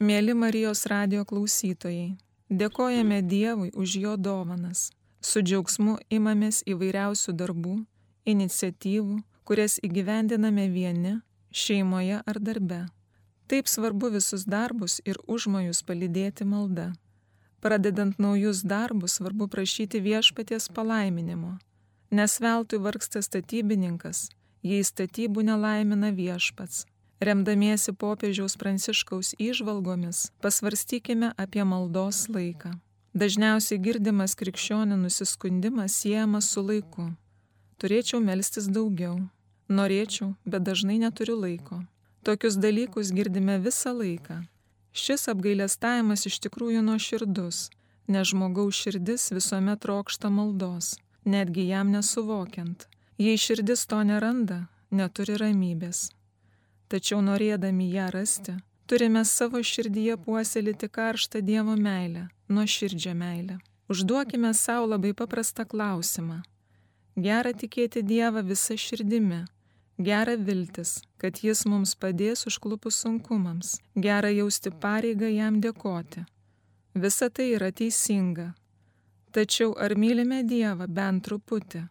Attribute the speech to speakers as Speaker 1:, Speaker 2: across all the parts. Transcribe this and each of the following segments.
Speaker 1: Mėly Marijos radio klausytojai, dėkojame Dievui už jo dovanas. Su džiaugsmu imamės įvairiausių darbų, iniciatyvų, kurias įgyvendiname vieni, šeimoje ar darbe. Taip svarbu visus darbus ir užmojus palydėti malda. Pradedant naujus darbus svarbu prašyti viešpaties palaiminimo, nes veltui vargsta statybininkas, jei statybų nelaimina viešpats. Remdamiesi popiežiaus pranciškaus įžvalgomis, pasvarstykime apie maldos laiką. Dažniausiai girdimas krikščionių nusiskundimas siejamas su laiku. Turėčiau melstis daugiau. Norėčiau, bet dažnai neturiu laiko. Tokius dalykus girdime visą laiką. Šis apgailestavimas iš tikrųjų nuoširdus, nes žmogaus širdis visuomet trokšta maldos, netgi jam nesuvokiant. Jei širdis to neranda, neturi ramybės tačiau norėdami ją rasti, turime savo širdyje puoselėti karštą Dievo meilę, nuoširdžią meilę. Užduokime savo labai paprastą klausimą. Gera tikėti Dievą visą širdimi, gera viltis, kad Jis mums padės užklupus sunkumams, gera jausti pareigą jam dėkoti. Visa tai yra teisinga. Tačiau ar mylime Dievą bent truputį?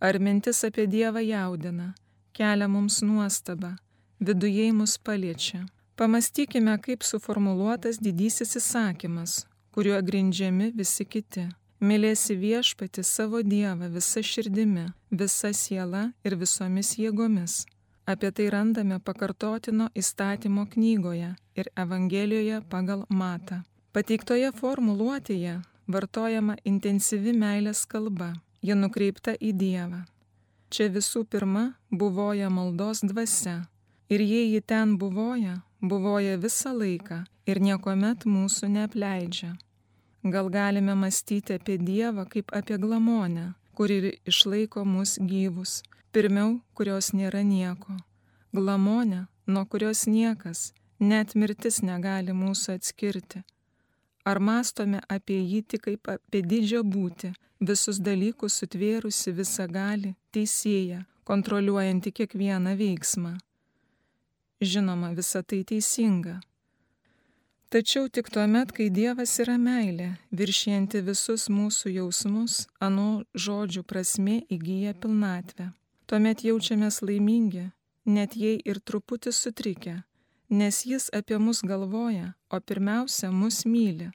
Speaker 1: Ar mintis apie Dievą jaudina, kelia mums nuostabą, viduje mus paliečia. Pamastykime, kaip suformuluotas didysis įsakymas, kuriuo grindžiami visi kiti. Mylėsi viešpati savo Dievą visa širdimi, visa siela ir visomis jėgomis. Apie tai randame pakartotino įstatymo knygoje ir Evangelijoje pagal matą. Pateiktoje formuluotėje vartojama intensyvi meilės kalba, ji nukreipta į Dievą. Čia visų pirma buvoja maldos dvasia, Ir jei ji ten buvoja, buvoja visą laiką ir niekuomet mūsų neapleidžia. Gal galime mąstyti apie Dievą kaip apie glamonę, kuri išlaiko mus gyvus, pirmiau, kurios nėra nieko. Glamonę, nuo kurios niekas, net mirtis negali mūsų atskirti. Ar mastome apie jį tik kaip apie didžią būti, visus dalykus sutvėrusi visą gali, teisėja, kontroliuojanti kiekvieną veiksmą? Žinoma, visa tai teisinga. Tačiau tik tuo met, kai Dievas yra meilė, viršijanti visus mūsų jausmus, anu žodžių prasme įgyja pilnatvę. Tuomet jaučiamės laimingi, net jei ir truputį sutrikę, nes Jis apie mus galvoja, o pirmiausia, mus myli.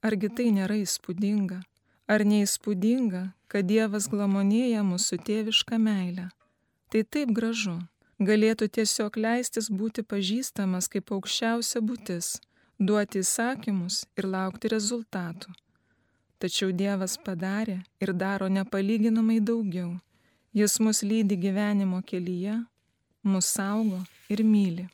Speaker 1: Argi tai nėra įspūdinga? Ar neįspūdinga, kad Dievas glamonėja mūsų tėvišką meilę? Tai taip gražu galėtų tiesiog leistis būti pažįstamas kaip aukščiausia būtis, duoti įsakymus ir laukti rezultatų. Tačiau Dievas padarė ir daro nepalyginamai daugiau. Jis mus lydi gyvenimo kelyje, mus saugo ir myli.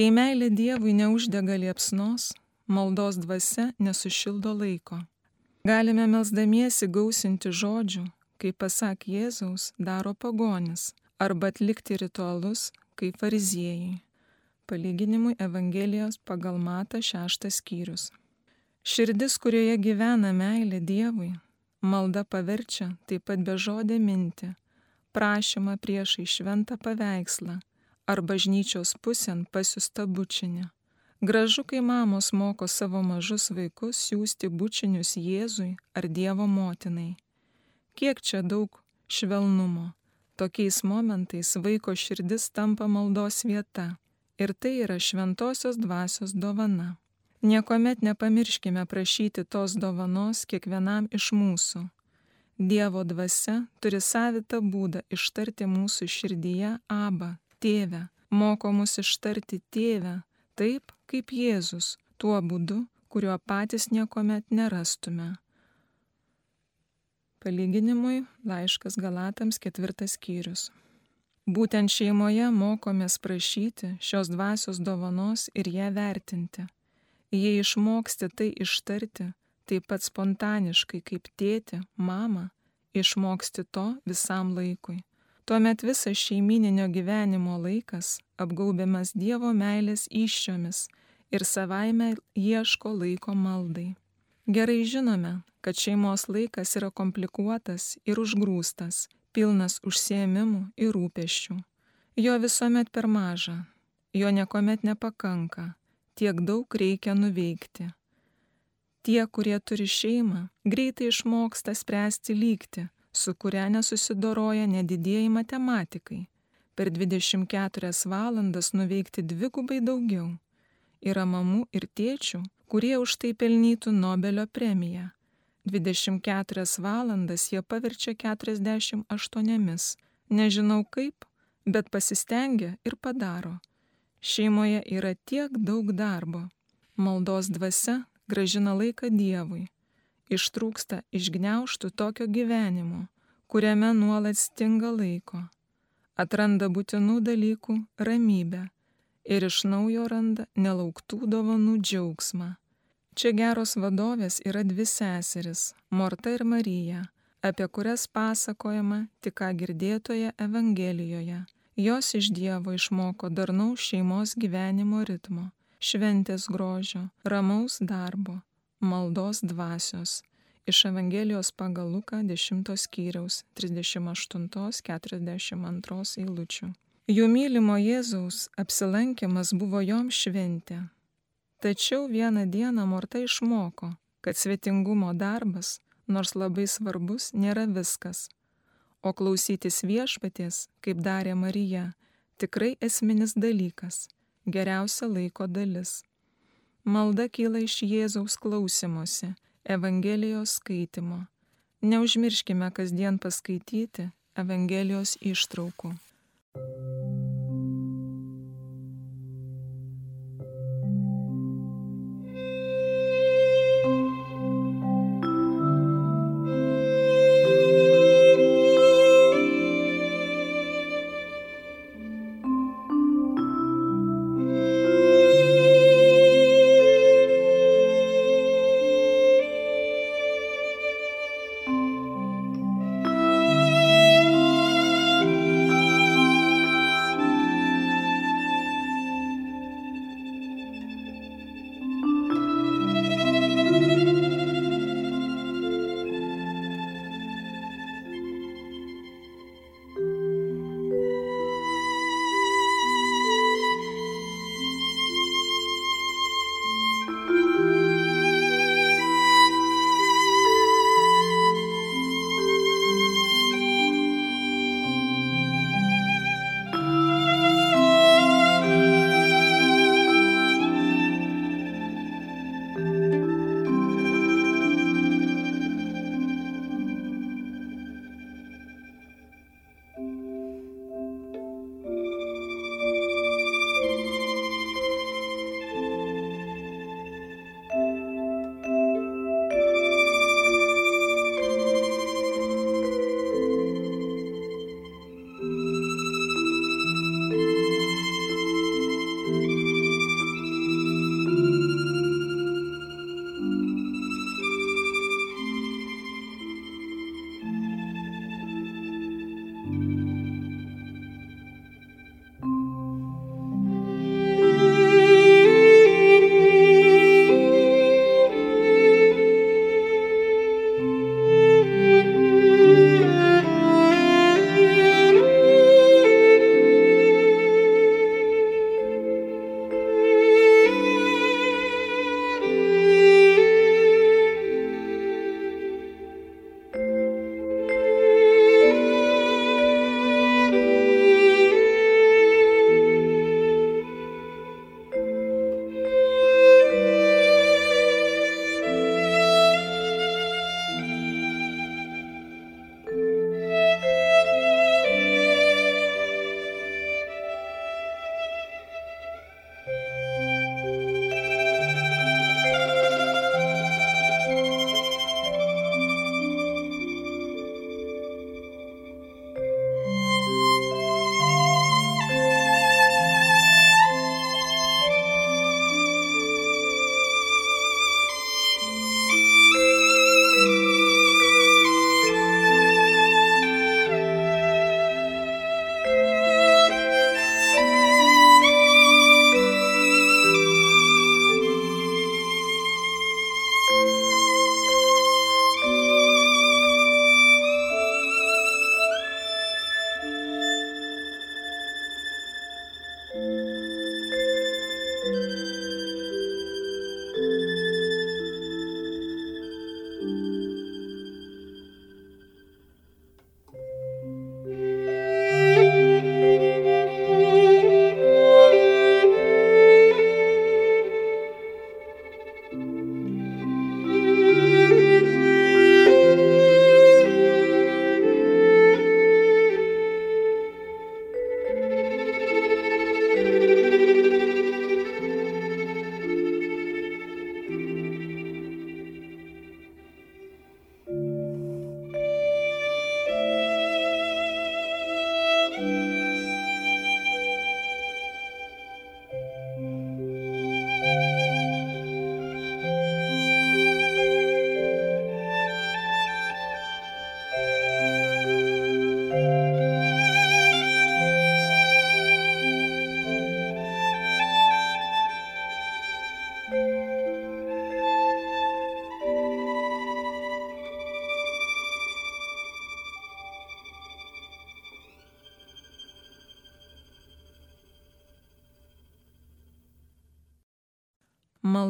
Speaker 1: Jei meilė Dievui neuždega liepsnos, maldos dvasia nesušildo laiko. Galime melsdamiesi gausinti žodžių, kaip pasak Jėzaus, daro pagonis, arba atlikti ritualus, kaip fariziejai. Palyginimui Evangelijos pagal Mata šeštas skyrius. Širdis, kurioje gyvena meilė Dievui, malda paverčia taip pat bežodė mintį, prašymą priešai šventą paveikslą ar bažnyčios pusėn pasiusta bučinė. Gražu, kai mamos moko savo mažus vaikus siūsti bučinius Jėzui ar Dievo motinai. Kiek čia daug švelnumo. Tokiais momentais vaiko širdis tampa maldos vieta. Ir tai yra šventosios dvasios dovana. Niekuomet nepamirškime prašyti tos dovanos kiekvienam iš mūsų. Dievo dvasia turi savitą būdą ištarti mūsų širdyje abą, tėvę, moko mus ištarti tėvę taip, kaip Jėzus, tuo būdu, kuriuo patys niekuomet nerastume. Palyginimui laiškas Galatams ketvirtas skyrius. Būtent šeimoje mokomės prašyti šios dvasios dovanos ir ją vertinti. Jei išmoksti tai ištarti, taip pat spontaniškai kaip tėti, mama, išmoksti to visam laikui. Tuomet visas šeimininio gyvenimo laikas apgaubiamas Dievo meilės iššiomis ir savaime ieško laiko maldai. Gerai žinome, kad šeimos laikas yra komplikuotas ir užgrūstas, pilnas užsiemimų ir rūpeščių. Jo visuomet per maža, jo niekuomet nepakanka, tiek daug reikia nuveikti. Tie, kurie turi šeimą, greitai išmoksta spręsti lygti su kuria nesusidoroja nedidėjai matematikai. Per 24 valandas nuveikti dvigubai daugiau. Yra mamų ir tėčių, kurie už tai pelnytų Nobelio premiją. 24 valandas jie paverčia 48. Nežinau kaip, bet pasistengia ir padaro. Šeimoje yra tiek daug darbo. Maldos dvasia gražina laiką Dievui ištrūksta iš gniauštų tokio gyvenimo, kuriame nuolat stinga laiko, atranda būtinų dalykų ramybę ir iš naujo randa nelauktų dovanų džiaugsmą. Čia geros vadovės yra dvi seseris - Morta ir Marija, apie kurias pasakojama tik ką girdėtoje Evangelijoje. Jos iš Dievo išmoko darnaus šeimos gyvenimo ritmo, šventės grožio, ramaus darbo, maldos dvasios. Iš Evangelijos pagal Luką 10 skyriaus 38-42 eilučių. Jų mylimo Jėzaus apsilankimas buvo jom šventė. Tačiau vieną dieną Morta išmoko, kad svetingumo darbas, nors labai svarbus, nėra viskas. O klausytis viešpaties, kaip darė Marija, tikrai esminis dalykas, geriausia laiko dalis. Malda kyla iš Jėzaus klausimuose, Evangelijos skaitimo. Neužmirškime kasdien paskaityti Evangelijos ištraukų.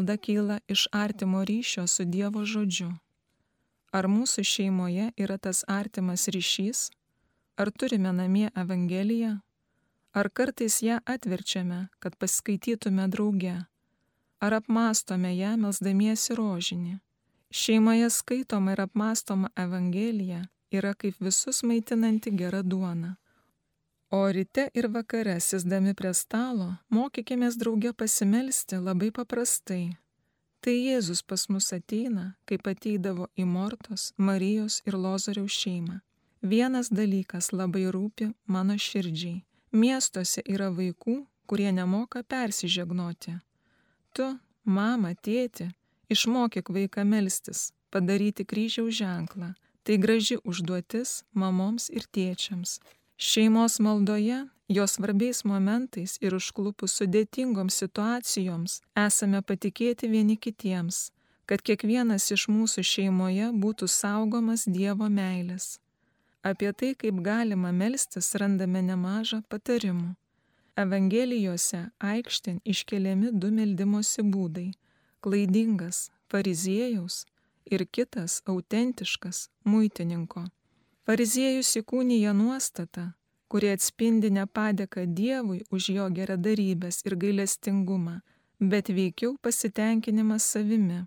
Speaker 1: Malda kyla iš artimo ryšio su Dievo žodžiu. Ar mūsų šeimoje yra tas artimas ryšys? Ar turime namie Evangeliją? Ar kartais ją atverčiame, kad paskaitytume drauge? Ar apmastome ją melsdamiesi rožinį? Šeimoje skaitoma ir apmastoma Evangelija yra kaip visus maitinanti gera duona. O ryte ir vakare sėsdami prie stalo, mokykimės drauge pasimelsti labai paprastai. Tai Jėzus pas mus ateina, kaip ateidavo į Mortos, Marijos ir Lozoriaus šeimą. Vienas dalykas labai rūpi mano širdžiai. Miestuose yra vaikų, kurie nemoka persižegnoti. Tu, mama, tėti, išmokyk vaiką melstis, padaryti kryžiaus ženklą. Tai graži užduotis mamoms ir tėčiams. Šeimos maldoje, jos svarbiais momentais ir užklupus sudėtingoms situacijoms esame patikėti vieni kitiems, kad kiekvienas iš mūsų šeimoje būtų saugomas Dievo meilės. Apie tai, kaip galima melstis, randame nemažą patarimų. Evangelijose aikštėn iškeliami du meldimosi būdai - klaidingas fariziejaus ir kitas autentiškas muitininko. Fariziejus įkūnyja nuostatą, kuri atspindi ne padėką Dievui už jo geradarybės ir gailestingumą, bet veikiau pasitenkinimas savimi.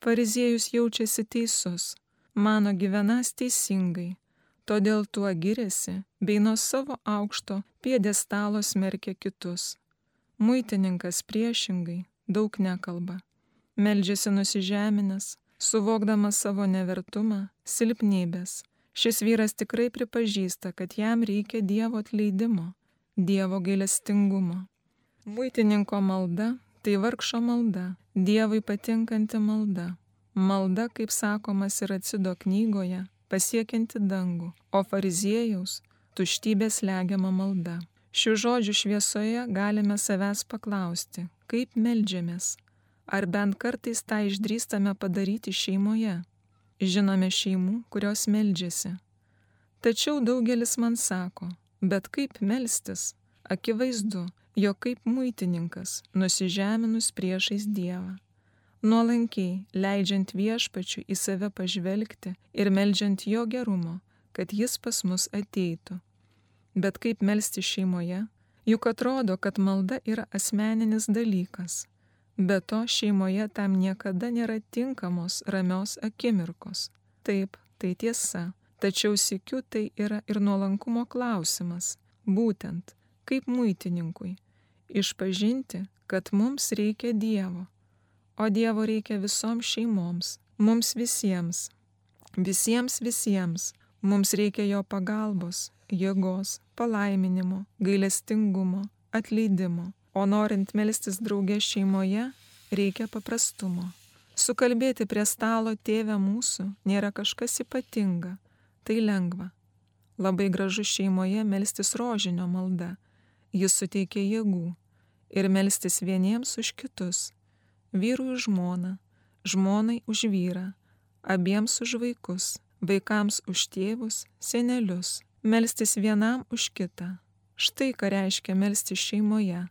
Speaker 1: Fariziejus jaučiasi teisus, mano gyvenas teisingai, todėl tuo giriasi, bei nuo savo aukšto piedestalo smerkia kitus. Muitininkas priešingai daug nekalba, meldžiasi nusižeminęs, suvokdamas savo nevertumą, silpnybės Šis vyras tikrai pripažįsta, kad jam reikia Dievo atleidimo, Dievo gailestingumo. Muitininko malda tai vargšo malda, Dievui patinkanti malda. Malda, kaip sakomas ir atsido knygoje, pasiekianti dangų, o fariziejaus tuštybės legiama malda. Šių žodžių šviesoje galime savęs paklausti, kaip melžiamės, ar bent kartais tą išdrįstame padaryti šeimoje. Žinome šeimų, kurios meldžiasi. Tačiau daugelis man sako, bet kaip melstis? Akivaizdu, jog kaip muitininkas, nusižeminus priešais Dievą. Nuolankiai, leidžiant viešpačiu į save pažvelgti ir meldžiant jo gerumo, kad jis pas mus ateitų. Bet kaip melsti šeimoje? Juk atrodo, kad malda yra asmeninis dalykas Be to šeimoje tam niekada nėra tinkamos ramios akimirkos. Taip, tai tiesa, tačiau sikiu tai yra ir nuolankumo klausimas, būtent kaip muitininkui - išpažinti, kad mums reikia Dievo, o Dievo reikia visoms šeimoms, mums visiems, visiems visiems, mums reikia jo pagalbos, jėgos, palaiminimo, gailestingumo, atleidimo O norint melstis draugė šeimoje, reikia paprastumo. Sukalbėti prie stalo tėvę mūsų nėra kažkas ypatinga, tai lengva. Labai gražu šeimoje melstis rožinio malda, jis suteikia jėgų ir melstis vieniems už kitus, vyrui už žmoną, žmonai už vyrą, abiems už vaikus, vaikams už tėvus, senelius, melstis vienam už kitą. Štai ką reiškia melstis šeimoje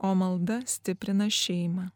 Speaker 1: o malda stiprina šeimą.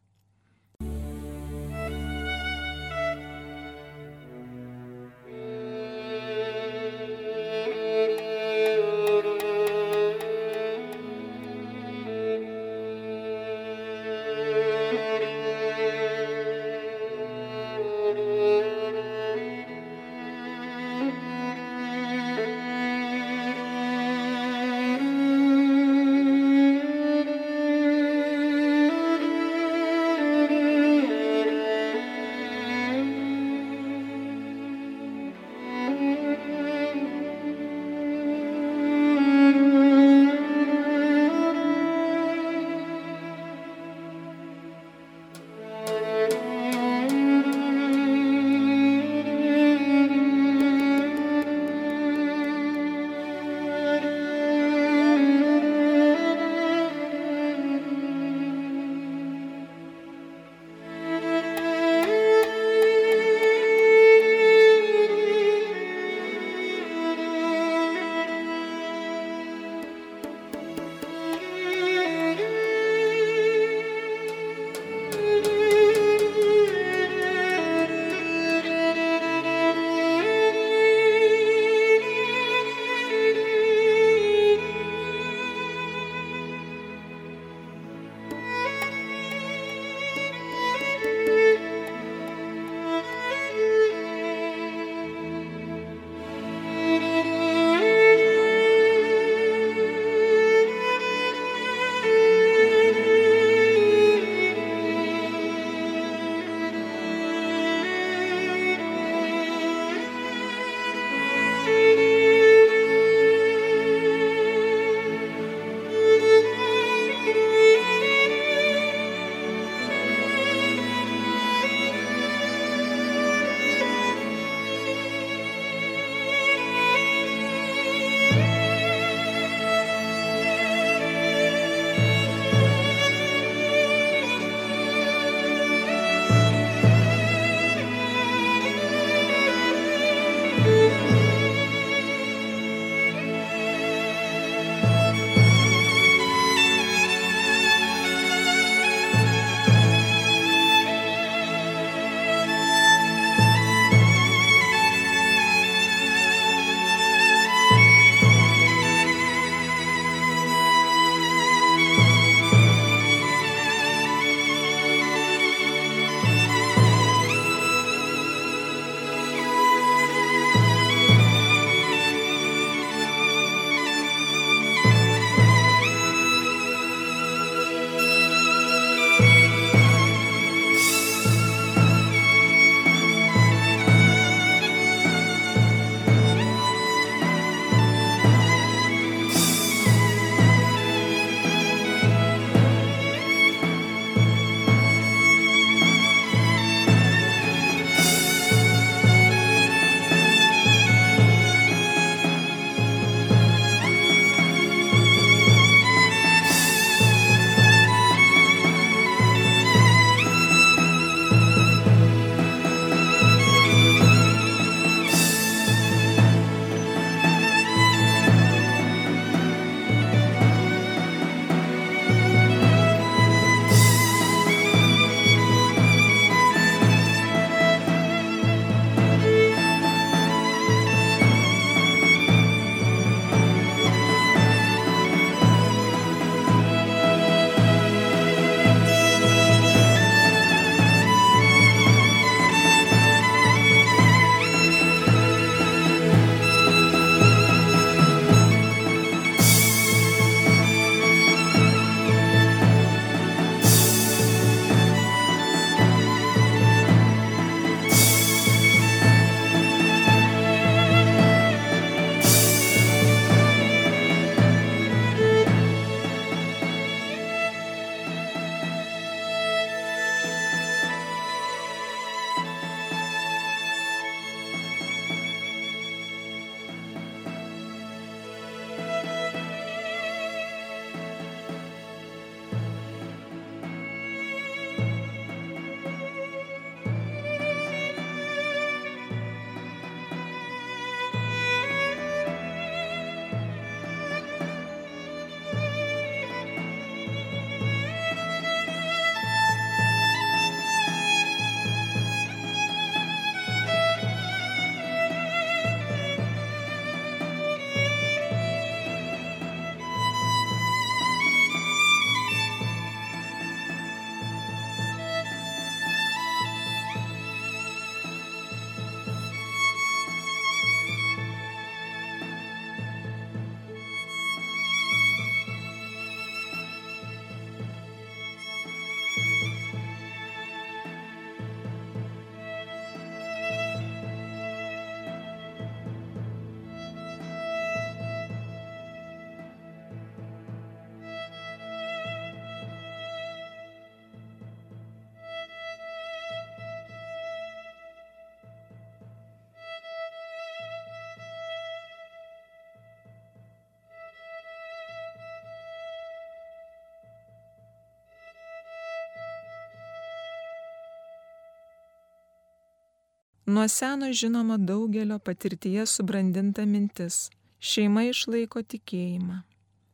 Speaker 1: Nuo seno žinoma daugelio patirtyje subrandinta mintis - šeima išlaiko tikėjimą.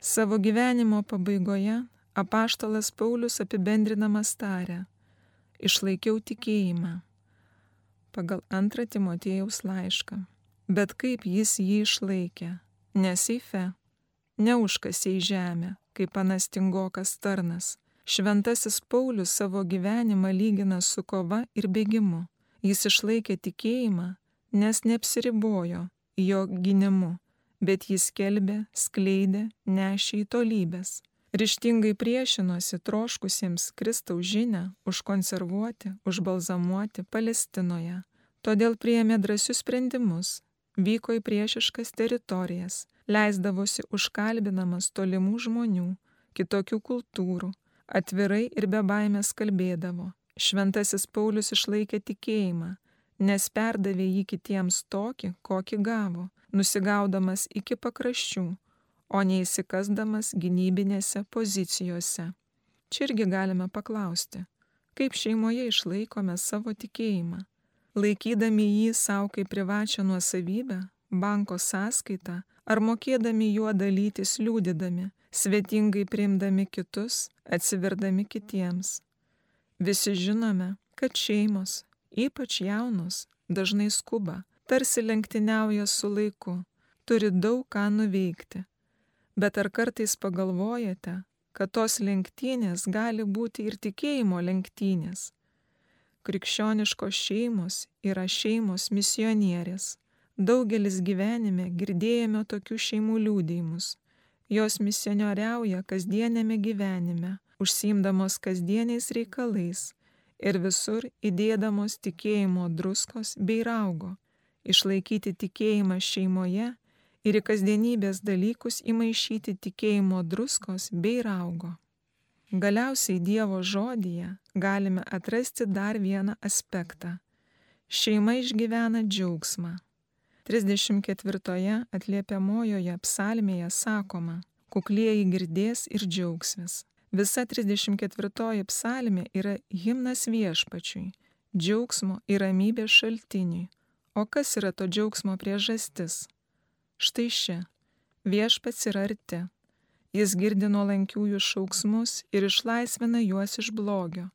Speaker 1: Savo gyvenimo pabaigoje apaštalas Paulius apibendrinamas tarė - išlaikiau tikėjimą pagal antrą Timotėjaus laišką. Bet kaip jis jį išlaikė? Ne seife, neužkasė į žemę, kaip panastingokas tarnas. Šventasis Paulius savo gyvenimą lygina su kova ir bėgimu. Jis išlaikė tikėjimą, nes neapsiribojo jo gynimu, bet jis kelbė, skleidė, nešė į tolybės. Ryštingai priešinosi troškusiems Kristaus žinę užkonservuoti, užbalzamuoti Palestinoje. Todėl priėmė drąsius sprendimus, vyko į priešiškas teritorijas, leisdavosi užkalbinamas tolimų žmonių, kitokių kultūrų, atvirai ir be baimės kalbėdavo. Šventasis Paulius išlaikė tikėjimą, nes perdavė jį kitiems tokį, kokį gavo, nusigaudamas iki pakraščių, o neįsikasdamas gynybinėse pozicijose. Čia irgi galime paklausti, kaip šeimoje išlaikome savo tikėjimą, laikydami jį savo kaip privačią nuosavybę, banko sąskaitą, ar mokėdami juo dalytis liūdydami, svetingai priimdami kitus, atsiverdami kitiems. Visi žinome, kad šeimos, ypač jaunos, dažnai skuba, tarsi lenktyniauja su laiku, turi daug ką nuveikti. Bet ar kartais pagalvojate, kad tos lenktynės gali būti ir tikėjimo lenktynės? Krikščioniškos šeimos yra šeimos misionierės. Daugelis gyvenime girdėjome tokių šeimų liūdėjimus. Jos misionieriauja kasdienėme gyvenime, užsiimdamos kasdieniais reikalais ir visur įdėdamos tikėjimo druskos bei raugo, išlaikyti tikėjimą šeimoje ir į kasdienybės dalykus įmaišyti tikėjimo druskos bei raugo. Galiausiai Dievo žodyje galime atrasti dar vieną aspektą. Šeima išgyvena džiaugsmą. 34 atliepiamojoje psalmėje sakoma, kuklieji girdės ir džiaugsis. Visa 34 psalmė yra himnas viešpačiui, džiaugsmo ir ramybės šaltiniui. O kas yra to džiaugsmo priežastis? Štai ši. Viešpats yra arti. Jis girdi nuolankiųjų šauksmus ir išlaisvina juos iš blogio.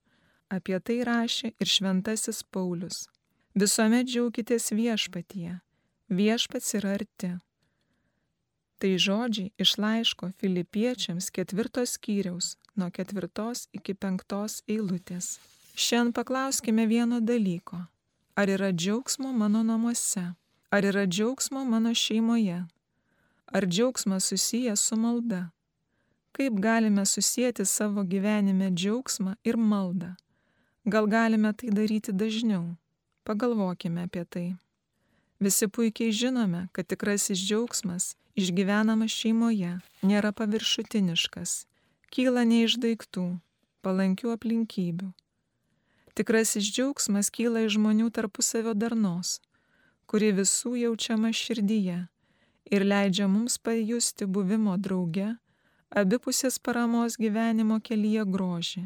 Speaker 1: Apie tai rašė ir šventasis Paulius. Visuomet džiaukitės viešpatyje. Viešpats yra arti. Tai žodžiai iš laiško filipiečiams ketvirtos skyriaus nuo ketvirtos iki penktos eilutės. Šiandien paklauskime vieno dalyko. Ar yra džiaugsmo mano namuose? Ar yra džiaugsmo mano šeimoje? Ar džiaugsmas susijęs su malda? Kaip galime susijęti savo gyvenime džiaugsmą ir maldą? Gal galime tai daryti dažniau? Pagalvokime apie tai. Visi puikiai žinome, kad tikrasis džiaugsmas išgyvenamas šeimoje nėra paviršutiniškas, kyla ne iš daiktų, palankių aplinkybių. Tikrasis džiaugsmas kyla iš žmonių tarpusavio darnos, kuri visų jaučiama širdyje ir leidžia mums pajusti buvimo drauge, abipusės paramos gyvenimo kelyje grožį.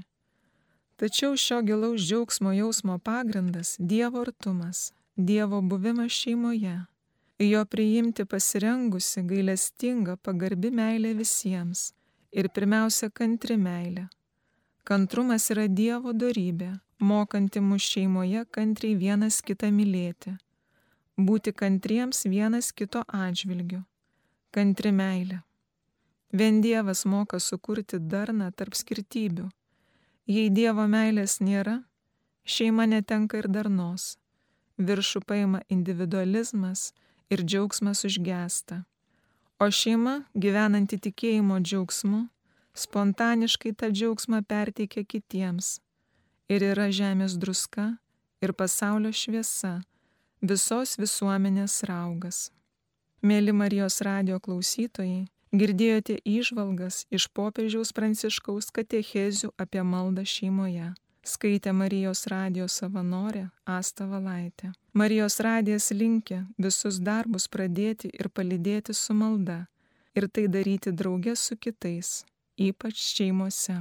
Speaker 1: Tačiau šio gilaus džiaugsmo jausmo pagrindas - Dievo artumas, Dievo buvimas šeimoje, jo priimti pasirengusi gailestinga pagarbi meilė visiems ir pirmiausia kantri meilė. Kantrumas yra Dievo darybė, mokanti mus šeimoje kantriai vienas kitą mylėti, būti kantriems vienas kito atžvilgiu. Kantri meilė. Vien Dievas moka sukurti darną tarp skirtybių. Jei Dievo meilės nėra, šeima netenka ir darnos viršų paima individualizmas ir džiaugsmas užgesta. O šeima, gyvenanti tikėjimo džiaugsmu, spontaniškai tą džiaugsmą perteikia kitiems ir yra žemės druska ir pasaulio šviesa, visos visuomenės raugas. Mėly Marijos radio klausytojai, girdėjote įžvalgas iš popiežiaus pranciškaus katechezių apie maldą šeimoje skaitė Marijos radijos savanorė Asta Valaitė. Marijos radijas linkia visus darbus pradėti ir palydėti su malda ir tai daryti drauge su kitais, ypač šeimose.